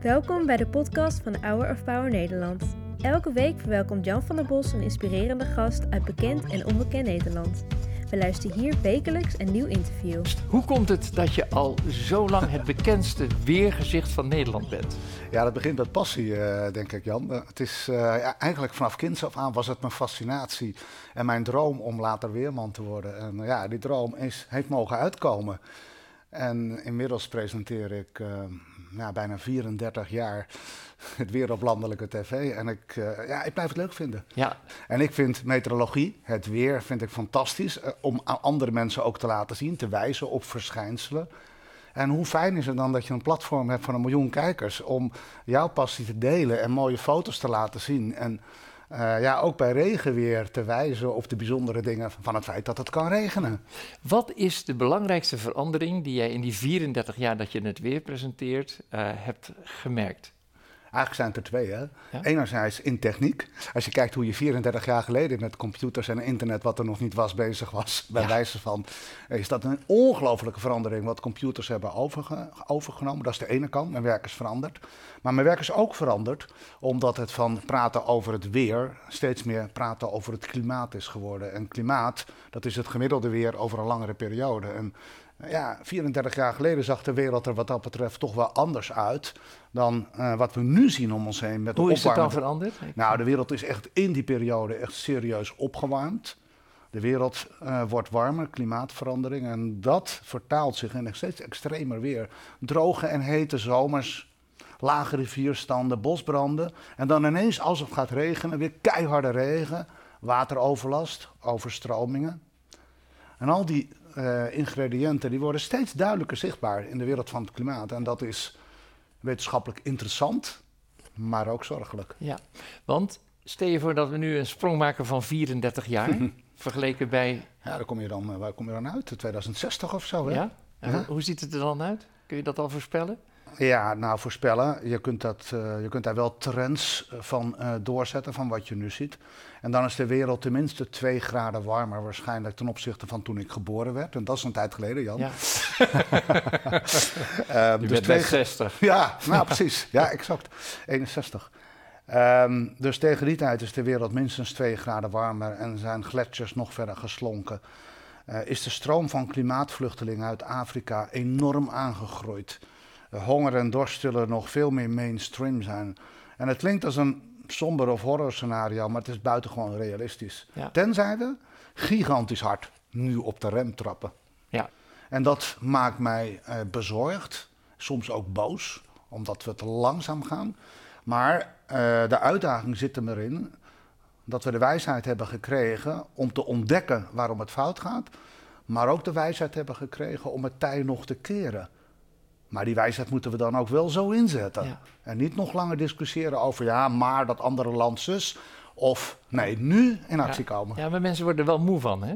Welkom bij de podcast van Hour of Power Nederland. Elke week verwelkomt Jan van der Bos een inspirerende gast uit bekend en onbekend Nederland. We luisteren hier wekelijks een nieuw interview. Hoe komt het dat je al zo lang het bekendste weergezicht van Nederland bent? Ja, dat begint met passie, eh, denk ik, Jan. Eh, het is uh, ja, eigenlijk vanaf kinds af aan was het mijn fascinatie en mijn droom om later weerman te worden. En ja, die droom is, heeft mogen uitkomen. En inmiddels presenteer ik ja, bijna 34 jaar het weer op landelijke tv. En ik, uh, ja, ik blijf het leuk vinden. Ja. En ik vind meteorologie, het weer, vind ik fantastisch. Uh, om aan andere mensen ook te laten zien, te wijzen op verschijnselen. En hoe fijn is het dan dat je een platform hebt van een miljoen kijkers om jouw passie te delen en mooie foto's te laten zien. En uh, ja, ook bij regenweer te wijzen op de bijzondere dingen van het feit dat het kan regenen. Wat is de belangrijkste verandering die jij in die 34 jaar dat je het weer presenteert uh, hebt gemerkt? Eigenlijk zijn het er twee. Hè? Ja? Enerzijds in techniek. Als je kijkt hoe je 34 jaar geleden met computers en internet, wat er nog niet was, bezig was, bij ja. wijze van, is dat een ongelofelijke verandering wat computers hebben overge overgenomen. Dat is de ene kant. Mijn werk is veranderd. Maar mijn werk is ook veranderd omdat het van praten over het weer steeds meer praten over het klimaat is geworden. En klimaat, dat is het gemiddelde weer over een langere periode. En ja, 34 jaar geleden zag de wereld er wat dat betreft toch wel anders uit dan uh, wat we nu zien om ons heen. Met Hoe is het dan veranderd? Nou, de wereld is echt in die periode echt serieus opgewarmd. De wereld uh, wordt warmer, klimaatverandering. En dat vertaalt zich in steeds extremer weer. Droge en hete zomers, lage rivierstanden, bosbranden. En dan ineens, als het gaat regenen, weer keiharde regen, wateroverlast, overstromingen. En al die uh, ingrediënten die worden steeds duidelijker zichtbaar in de wereld van het klimaat. En dat is wetenschappelijk interessant, maar ook zorgelijk. Ja, want stel je voor dat we nu een sprong maken van 34 jaar, vergeleken bij... Ja, daar kom je dan, waar kom je dan uit? 2060 of zo, hè? Ja? ja? Hoe ziet het er dan uit? Kun je dat al voorspellen? Ja, nou voorspellen. Je kunt, dat, uh, je kunt daar wel trends van uh, doorzetten van wat je nu ziet. En dan is de wereld tenminste twee graden warmer waarschijnlijk ten opzichte van toen ik geboren werd. En dat is een tijd geleden, Jan. Ja. um, je dus twee 60. Ja, nou precies. Ja, exact. 61. Um, dus tegen die tijd is de wereld minstens twee graden warmer en zijn gletsjers nog verder geslonken. Uh, is de stroom van klimaatvluchtelingen uit Afrika enorm aangegroeid. Honger en dorst zullen nog veel meer mainstream zijn. En het klinkt als een somber of horror scenario, maar het is buitengewoon realistisch. Ja. Tenzij we gigantisch hard nu op de rem trappen. Ja. En dat maakt mij uh, bezorgd, soms ook boos, omdat we te langzaam gaan. Maar uh, de uitdaging zit er erin dat we de wijsheid hebben gekregen om te ontdekken waarom het fout gaat, maar ook de wijsheid hebben gekregen om het tij nog te keren. Maar die wijsheid moeten we dan ook wel zo inzetten. Ja. En niet nog langer discussiëren over ja, maar dat andere land zus. Of nee, nu in actie ja. komen. Ja, maar mensen worden er wel moe van, hè?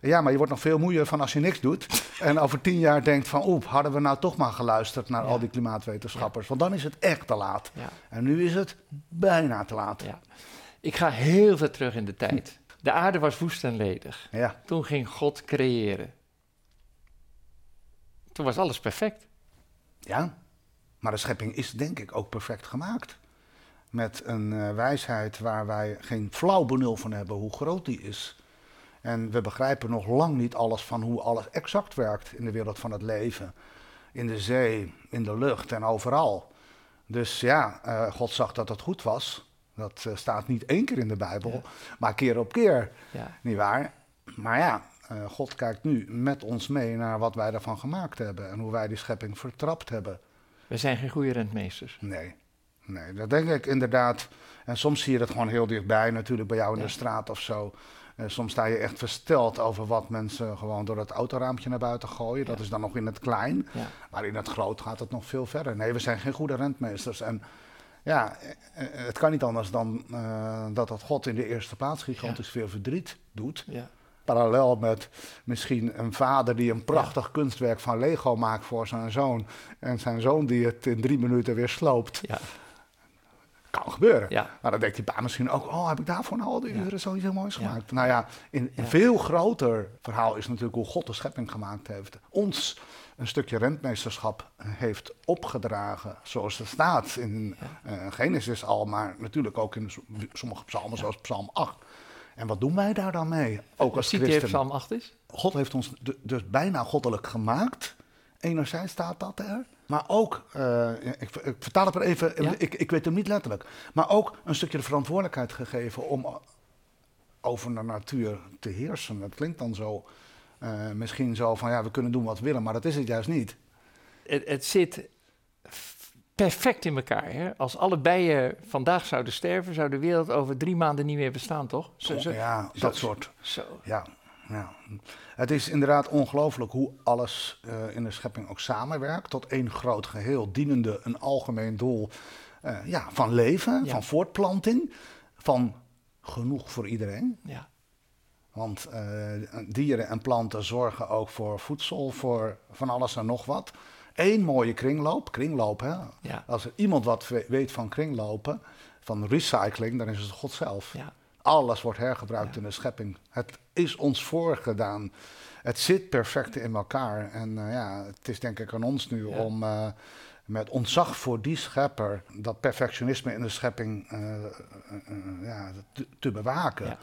Ja, maar je wordt nog veel moeier van als je niks doet. en over tien jaar denkt van, oep, hadden we nou toch maar geluisterd naar Ja. al die klimaatwetenschappers. Want dan is het echt te laat. En nu is het bijna te laat. Ik ga heel ver terug in de tijd. De aarde was woest en ledig. Toen ging God creëren. Toen was alles perfect. Ja, maar de schepping is denk ik ook perfect gemaakt. Met een uh, wijsheid waar wij geen flauw benul van hebben hoe groot die is. En we begrijpen nog lang niet alles van hoe alles exact werkt in de wereld van het leven. In de zee, in de lucht en overal. Dus ja, uh, God zag dat het goed was. Dat uh, staat niet één keer in de Bijbel, Ja. maar keer op keer. Ja. Niet waar? Maar ja, uh, God kijkt nu met ons mee naar wat wij ervan gemaakt hebben en hoe wij die schepping vertrapt hebben. We zijn geen goede rentmeesters. Nee, nee, dat denk ik inderdaad. En soms zie je dat gewoon heel dichtbij, natuurlijk bij jou in Ja. de straat of zo. Uh, soms sta je echt versteld over wat mensen gewoon door het autoraampje naar buiten gooien. Dat is dan nog in het klein. Ja. Maar in het groot gaat het nog veel verder. Nee, we zijn geen goede rentmeesters. En ja, eh, eh, het kan niet anders dan uh, dat dat God in de eerste plaats gigantisch veel verdriet doet. Ja. Parallel met misschien een vader die een prachtig kunstwerk van Lego maakt voor zijn zoon. En zijn zoon die het in drie minuten weer sloopt. Ja. Kan gebeuren. Ja. Maar dan denkt die pa misschien ook, oh, heb ik daarvoor nou al die uren zoiets heel moois gemaakt? Nou ja, in een veel groter verhaal is natuurlijk hoe God de schepping gemaakt heeft. Ons een stukje rentmeesterschap heeft opgedragen, zoals het staat in uh, Genesis al, maar natuurlijk ook in sommige psalmen, zoals Psalm 8. En wat doen wij daar dan mee? Ook als christen. Psalm 8 is? God heeft ons dus bijna goddelijk gemaakt. Enerzijds staat dat er. Maar ook, uh, ik, ik, vertaal het maar even, ik, ik weet hem niet letterlijk. Maar ook een stukje de verantwoordelijkheid gegeven om over de natuur te heersen. Dat klinkt dan zo, uh, misschien zo van ja, we kunnen doen wat we willen, maar dat is het juist niet. Het, het zit perfect in elkaar. Hè? Als alle bijen vandaag zouden sterven, zou de wereld over drie maanden niet meer bestaan, toch? Zo, zo, ja, dat soort. Zo. Ja, ja. Het is inderdaad ongelooflijk hoe alles uh, in de schepping ook samenwerkt tot één groot geheel, dienende een algemeen doel uh, ja, van leven, ja. van voortplanting, van genoeg voor iedereen. Ja. Want uh, dieren en planten zorgen ook voor voedsel, voor van alles en nog wat. Eén mooie kringloop, kringloop hè. Ja. Als er iemand wat weet van kringlopen, van recycling, dan is het God zelf. Ja. Alles wordt hergebruikt in de schepping. Het is ons voorgedaan. Het zit perfect in elkaar. En uh, ja, het is denk ik aan ons nu om uh, met ontzag voor die schepper dat perfectionisme in de schepping uh, ja, te, te, bewaken.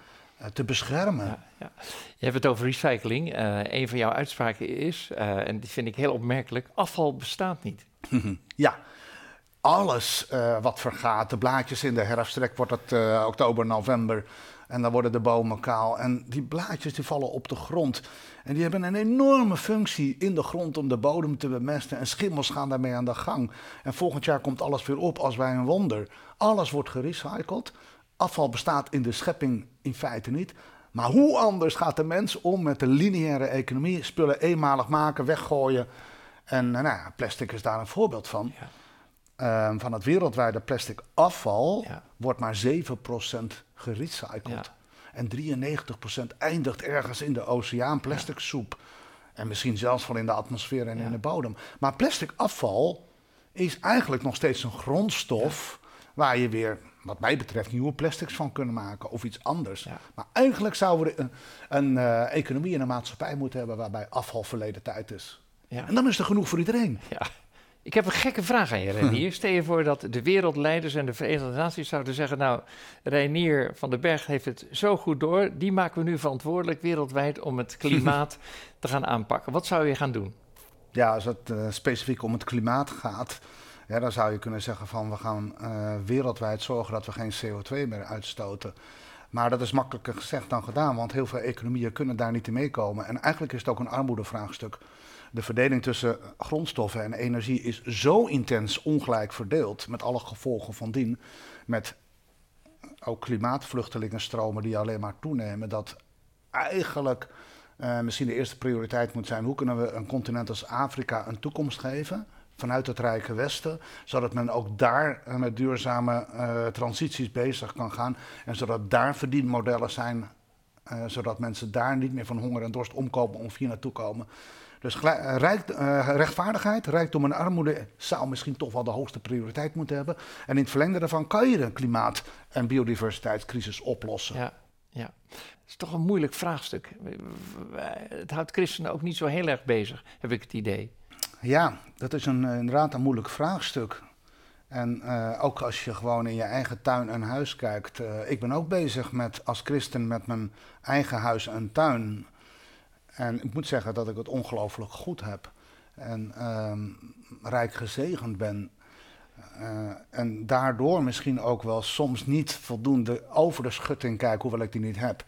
Te beschermen. Ja, ja. Je hebt het over recycling. een van jouw uitspraken is, en die vind ik heel opmerkelijk: afval bestaat niet. ja, alles uh, wat vergaat. De blaadjes in de herfsttrek wordt het oktober, november. En dan worden de bomen kaal. En die blaadjes die vallen op de grond. En die hebben een enorme functie in de grond om de bodem te bemesten. En schimmels gaan daarmee aan de gang. En volgend jaar komt alles weer op als bij een wonder. Alles wordt gerecycled. Afval bestaat in de schepping in feite niet. Maar hoe anders gaat de mens om met de lineaire economie? Spullen eenmalig maken, weggooien. En nou ja, plastic is daar een voorbeeld van. Ja. Um, van het wereldwijde plastic afval wordt maar 7% gerecycled. En 93% eindigt ergens in de oceaan, plastic soep. En misschien zelfs wel in de atmosfeer en in de bodem. Maar plastic afval is eigenlijk nog steeds een grondstof waar je weer, wat mij betreft, nieuwe plastics van kunnen maken of iets anders. Maar eigenlijk zouden we een, een uh, economie en een maatschappij moeten hebben waarbij afval verleden tijd is. En dan is er genoeg voor iedereen. Ja. Ik heb een gekke vraag aan je, Renier. Stel je voor dat de wereldleiders en de Verenigde Naties zouden zeggen... nou, Renier van den Berg heeft het zo goed door... die maken we nu verantwoordelijk wereldwijd om het klimaat te gaan aanpakken. Wat zou je gaan doen? Ja, als het uh, specifiek om het klimaat gaat... Dan zou je kunnen zeggen van we gaan uh, wereldwijd zorgen dat we geen CO2 meer uitstoten... Maar dat is makkelijker gezegd dan gedaan, want heel veel economieën kunnen daar niet in meekomen. En eigenlijk is het ook een armoedevraagstuk de verdeling tussen grondstoffen en energie is zo intens ongelijk verdeeld, met alle gevolgen van dien, met ook klimaatvluchtelingenstromen die alleen maar toenemen, dat eigenlijk uh, misschien de eerste prioriteit moet zijn: hoe kunnen we een continent als Afrika een toekomst geven? Vanuit het Rijke Westen, zodat men ook daar uh, met duurzame uh, transities bezig kan gaan. En zodat daar verdienmodellen zijn, zodat mensen daar niet meer van honger en dorst omkomen of hier naartoe komen. Dus rijk, rechtvaardigheid, rijkdom en armoede zou misschien toch wel de hoogste prioriteit moeten hebben. En in het verlengde daarvan kan je de klimaat- en biodiversiteitscrisis oplossen. Ja, ja. Is toch een moeilijk vraagstuk. Het houdt christenen ook niet zo heel erg bezig, heb ik het idee. Ja, dat is een, inderdaad een moeilijk vraagstuk. En uh, ook als je gewoon in je eigen tuin en huis kijkt. Uh, ik ben ook bezig met als christen met mijn eigen huis en tuin. En ik moet zeggen dat ik het ongelooflijk goed heb. En um, rijk gezegend ben. Uh, en daardoor misschien ook wel soms niet voldoende over de schutting kijk, hoewel ik die niet heb.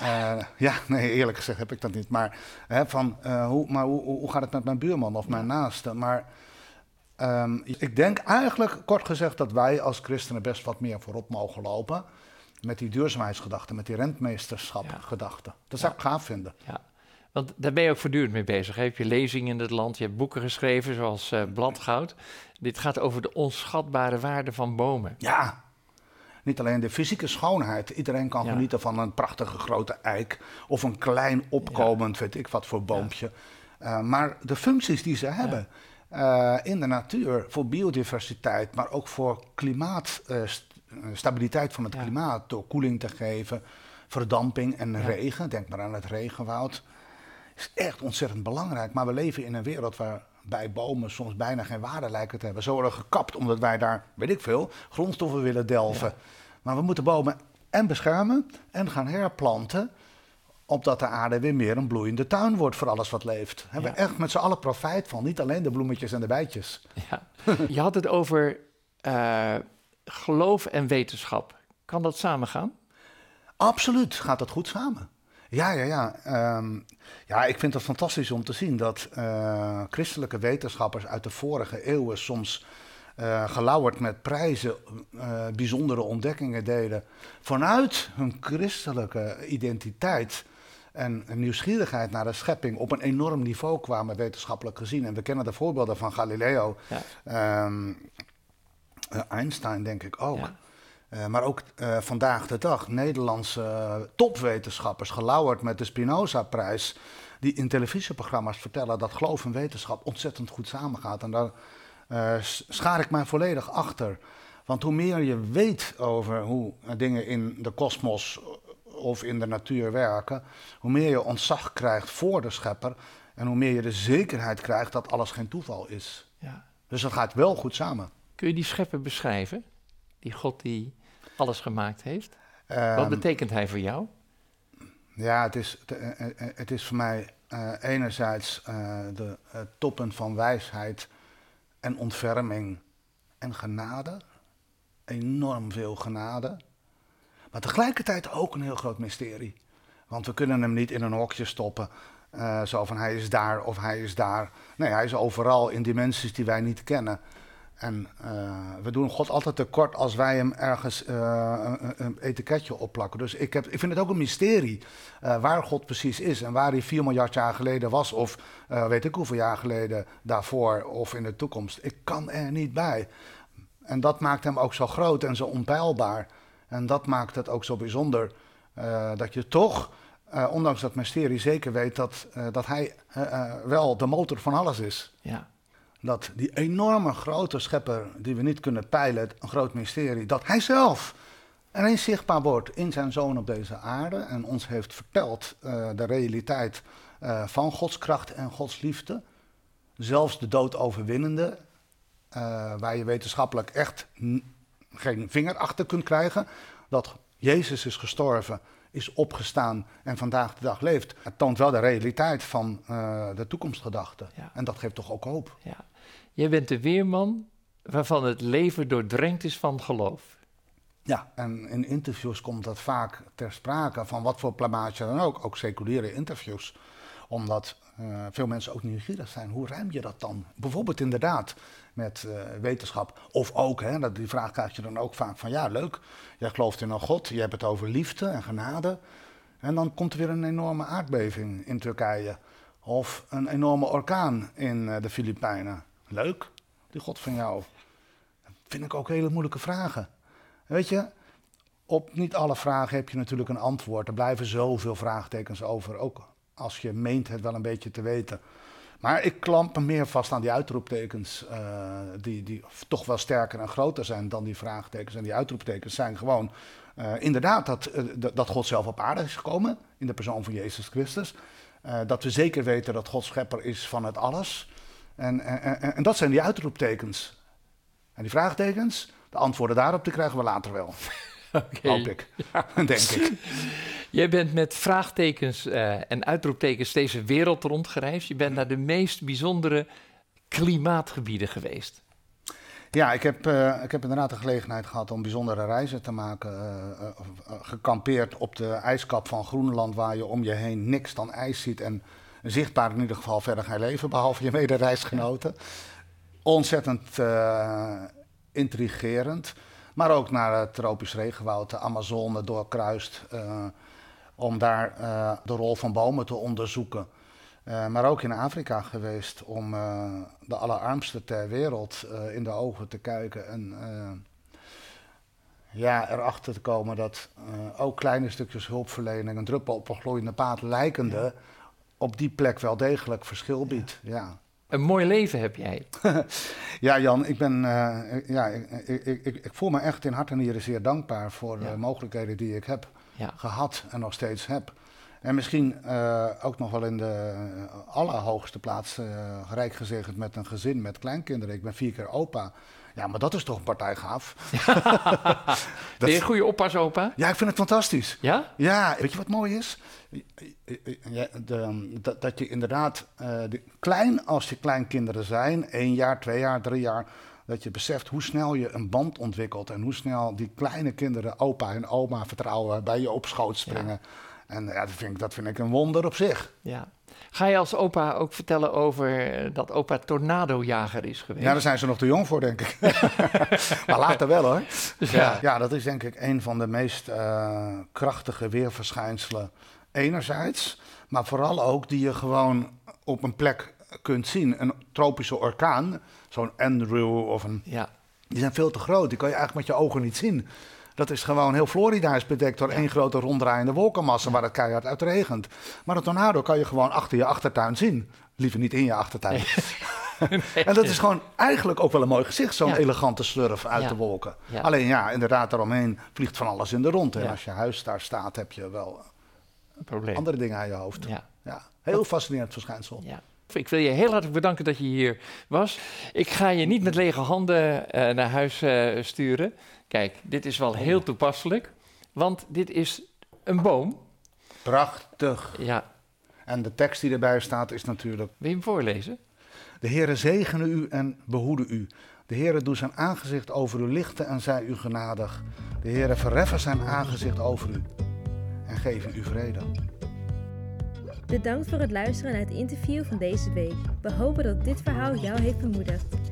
Uh, ja, nee, eerlijk gezegd heb ik dat niet. Maar, hè, van, uh, hoe, maar hoe, hoe, gaat het met mijn buurman of mijn naaste? Maar um, ik denk eigenlijk, kort gezegd, dat wij als christenen best wat meer voorop mogen lopen. Met die duurzaamheidsgedachte, met die rentmeesterschapgedachte. Ja. Dat zou ik gaaf vinden. Ja. Want daar ben je ook voortdurend mee bezig. Heb je lezingen in het land, je hebt boeken geschreven zoals uh, Bladgoud. Dit gaat over de onschatbare waarde van bomen. Ja, niet alleen de fysieke schoonheid. Iedereen kan genieten van een prachtige grote eik of een klein opkomend, weet ik wat voor boompje. Uh, maar de functies die ze hebben uh, in de natuur voor biodiversiteit, maar ook voor klimaatstabiliteit van het klimaat, door koeling te geven, verdamping en regen. Denk maar aan het regenwoud is echt ontzettend belangrijk. Maar we leven in een wereld waarbij bomen soms bijna geen waarde lijken te hebben. Ze worden gekapt omdat wij daar, weet ik veel, grondstoffen willen delven. Maar we moeten bomen en beschermen en gaan herplanten opdat de aarde weer meer een bloeiende tuin wordt voor alles wat leeft. Hebben we echt met z'n allen profijt van, niet alleen de bloemetjes en de bijtjes. Ja. Je had het over uh, geloof en wetenschap. Kan dat samengaan? Absoluut, gaat dat goed samen. Ja, ja, ja. Ehm, ja, ik vind het fantastisch om te zien dat uh, christelijke wetenschappers uit de vorige eeuwen soms uh, gelauwerd met prijzen uh, bijzondere ontdekkingen deden. Vanuit hun christelijke identiteit en nieuwsgierigheid naar de schepping op een enorm niveau kwamen wetenschappelijk gezien. En we kennen de voorbeelden van Galileo, ja. um, Einstein denk ik ook. Uh, maar ook uh, vandaag de dag Nederlandse uh, topwetenschappers, gelauwerd met de Spinoza-prijs, die in televisieprogramma's vertellen dat geloof en wetenschap ontzettend goed samengaat. En daar schaar ik mij volledig achter. Want hoe meer je weet over hoe dingen in de kosmos of in de natuur werken, hoe meer je ontzag krijgt voor de schepper en hoe meer je de zekerheid krijgt dat alles geen toeval is. Ja. Dus dat gaat wel goed samen. Kun je die schepper beschrijven? Die God die alles gemaakt heeft? Um, Wat betekent hij voor jou? Ja, het is, eh, eh, het is voor mij uh, enerzijds uh, de uh, toppen van wijsheid en ontferming en genade. Enorm veel genade. Maar tegelijkertijd ook een heel groot mysterie. Want we kunnen hem niet in een hokje stoppen. Zo van hij is daar of hij is daar. Nee, hij is overal in dimensies die wij niet kennen. En uh, we doen God altijd tekort als wij hem ergens uh, een, etiketje opplakken. Dus ik, heb, ik vind het ook een mysterie waar God precies is. En waar hij 4 miljard jaar geleden was. Of weet ik hoeveel jaar geleden daarvoor of in de toekomst. Ik kan er niet bij. En dat maakt hem ook zo groot en zo onpeilbaar. En dat maakt het ook zo bijzonder dat je toch, ondanks dat mysterie, zeker weet dat, dat hij wel de motor van alles is. Ja. Dat die enorme grote schepper die we niet kunnen peilen, een groot mysterie, dat hij zelf ineens zichtbaar wordt in zijn zoon op deze aarde en ons heeft verteld de realiteit van Gods kracht en Gods liefde. Zelfs de dood overwinnende, waar je wetenschappelijk echt geen vinger achter kunt krijgen. Dat Jezus is gestorven, is opgestaan en vandaag de dag leeft. Het toont wel de realiteit van uh, de toekomstgedachte. Ja. En dat geeft toch ook hoop. Ja. Jij bent de weerman waarvan het leven doordrenkt is van geloof. Ja, en in interviews komt dat vaak ter sprake van wat voor plamage dan ook. Ook seculiere interviews. Omdat uh, veel mensen ook nieuwsgierig zijn. Hoe ruim je dat dan? Bijvoorbeeld inderdaad met uh, wetenschap. Of ook, hè, dat, die vraag krijg je dan ook vaak van... ja, leuk, jij gelooft in een God, je hebt het over liefde en genade... en dan komt er weer een enorme aardbeving in Turkije... of een enorme orkaan in uh, de Filipijnen. Leuk, die God van jou. Dat vind ik ook hele moeilijke vragen. Weet je, op niet alle vragen heb je natuurlijk een antwoord. Er blijven zoveel vraagtekens over, ook als je meent het wel een beetje te weten. Maar ik klamp me meer vast aan die uitroeptekens, uh, die, die toch wel sterker en groter zijn dan die vraagtekens. En die uitroeptekens zijn gewoon uh, inderdaad dat, uh, dat God zelf op aarde is gekomen in de persoon van Jezus Christus. dat we zeker weten dat God schepper is van het alles. En, en, en dat zijn die uitroeptekens. En die vraagtekens, de antwoorden daarop, die krijgen we later wel. Okay. Hoop ik, ja. denk ik. Jij bent met vraagtekens uh, en uitroeptekens deze wereld rondgereisd. Je bent naar de meest bijzondere klimaatgebieden geweest. Ja, ik heb, uh, ik heb inderdaad de gelegenheid gehad om bijzondere reizen te maken. Uh, gekampeerd op de ijskap van Groenland, waar je om je heen niks dan ijs ziet. En zichtbaar in ieder geval verder geen leven, behalve je medereisgenoten. Ontzettend intrigerend. Maar ook naar het tropisch regenwoud, de Amazone doorkruist. Uh, om daar uh, de rol van bomen te onderzoeken. Maar ook in Afrika geweest om de allerarmsten ter wereld in de ogen te kijken. En ja, erachter te komen dat ook kleine stukjes hulpverlening, een druppel op een gloeiende paad lijkende, op die plek wel degelijk verschil biedt. ja. Een mooi leven heb jij. ja, Jan, ik, ben, uh, ja, ik, ik, ik, ik, voel me echt in hart en nieren zeer dankbaar voor ja. de mogelijkheden die ik heb ja. gehad en nog steeds heb. En misschien uh, ook nog wel in de allerhoogste plaats uh, rijk gezegend met een gezin met kleinkinderen. Ik ben vier keer opa. Ja, maar dat is toch een partij gaaf. ben je een goede oppas opa? Ja, ik vind het fantastisch. Ja? Ja, weet je wat mooi is? Ja, de, dat, dat, je inderdaad, uh, de, klein als je kleinkinderen zijn, één jaar, twee jaar, drie jaar, dat je beseft hoe snel je een band ontwikkelt en hoe snel die kleine kinderen opa en oma vertrouwen, bij je op schoot springen. En ja, dat, vind ik, dat vind ik een wonder op zich. Ja. Ga je als opa ook vertellen over eh, dat opa tornadojager is geweest? Ja, daar zijn ze nog te jong voor, denk ik. maar later wel hoor. Ja. ja, dat is denk ik een van de meest uh, krachtige weerverschijnselen. Enerzijds, maar vooral ook die je gewoon op een plek kunt zien. Een tropische orkaan, zo'n Andrew of een. Ja. Die zijn veel te groot, die kan je eigenlijk met je ogen niet zien. Dat is gewoon heel Florida is bedekt door één grote ronddraaiende wolkenmassa waar het keihard uit regent. Maar een tornado kan je gewoon achter je achtertuin zien. Liever niet in je achtertuin. en dat is gewoon eigenlijk ook wel een mooi gezicht, zo'n elegante slurf uit de wolken. Alleen ja, inderdaad, daaromheen vliegt van alles in de rond. En als je huis daar staat, heb je wel Probleem. andere dingen aan je hoofd. Ja. Heel fascinerend verschijnsel. Ja. Ik wil je heel hartelijk bedanken dat je hier was. Ik ga je niet met lege handen uh, naar huis uh, sturen. Kijk, dit is wel heel toepasselijk, want dit is een boom. Prachtig. Ja. En de tekst die erbij staat is natuurlijk... Wil je hem voorlezen? De Heere zegene u en behoede u. De Heere doet zijn aangezicht over u lichten en zij u genadig. De Heere verheffen zijn aangezicht over u en geven u vrede. Bedankt voor het luisteren naar het interview van deze week. We hopen dat dit verhaal jou heeft bemoedigd.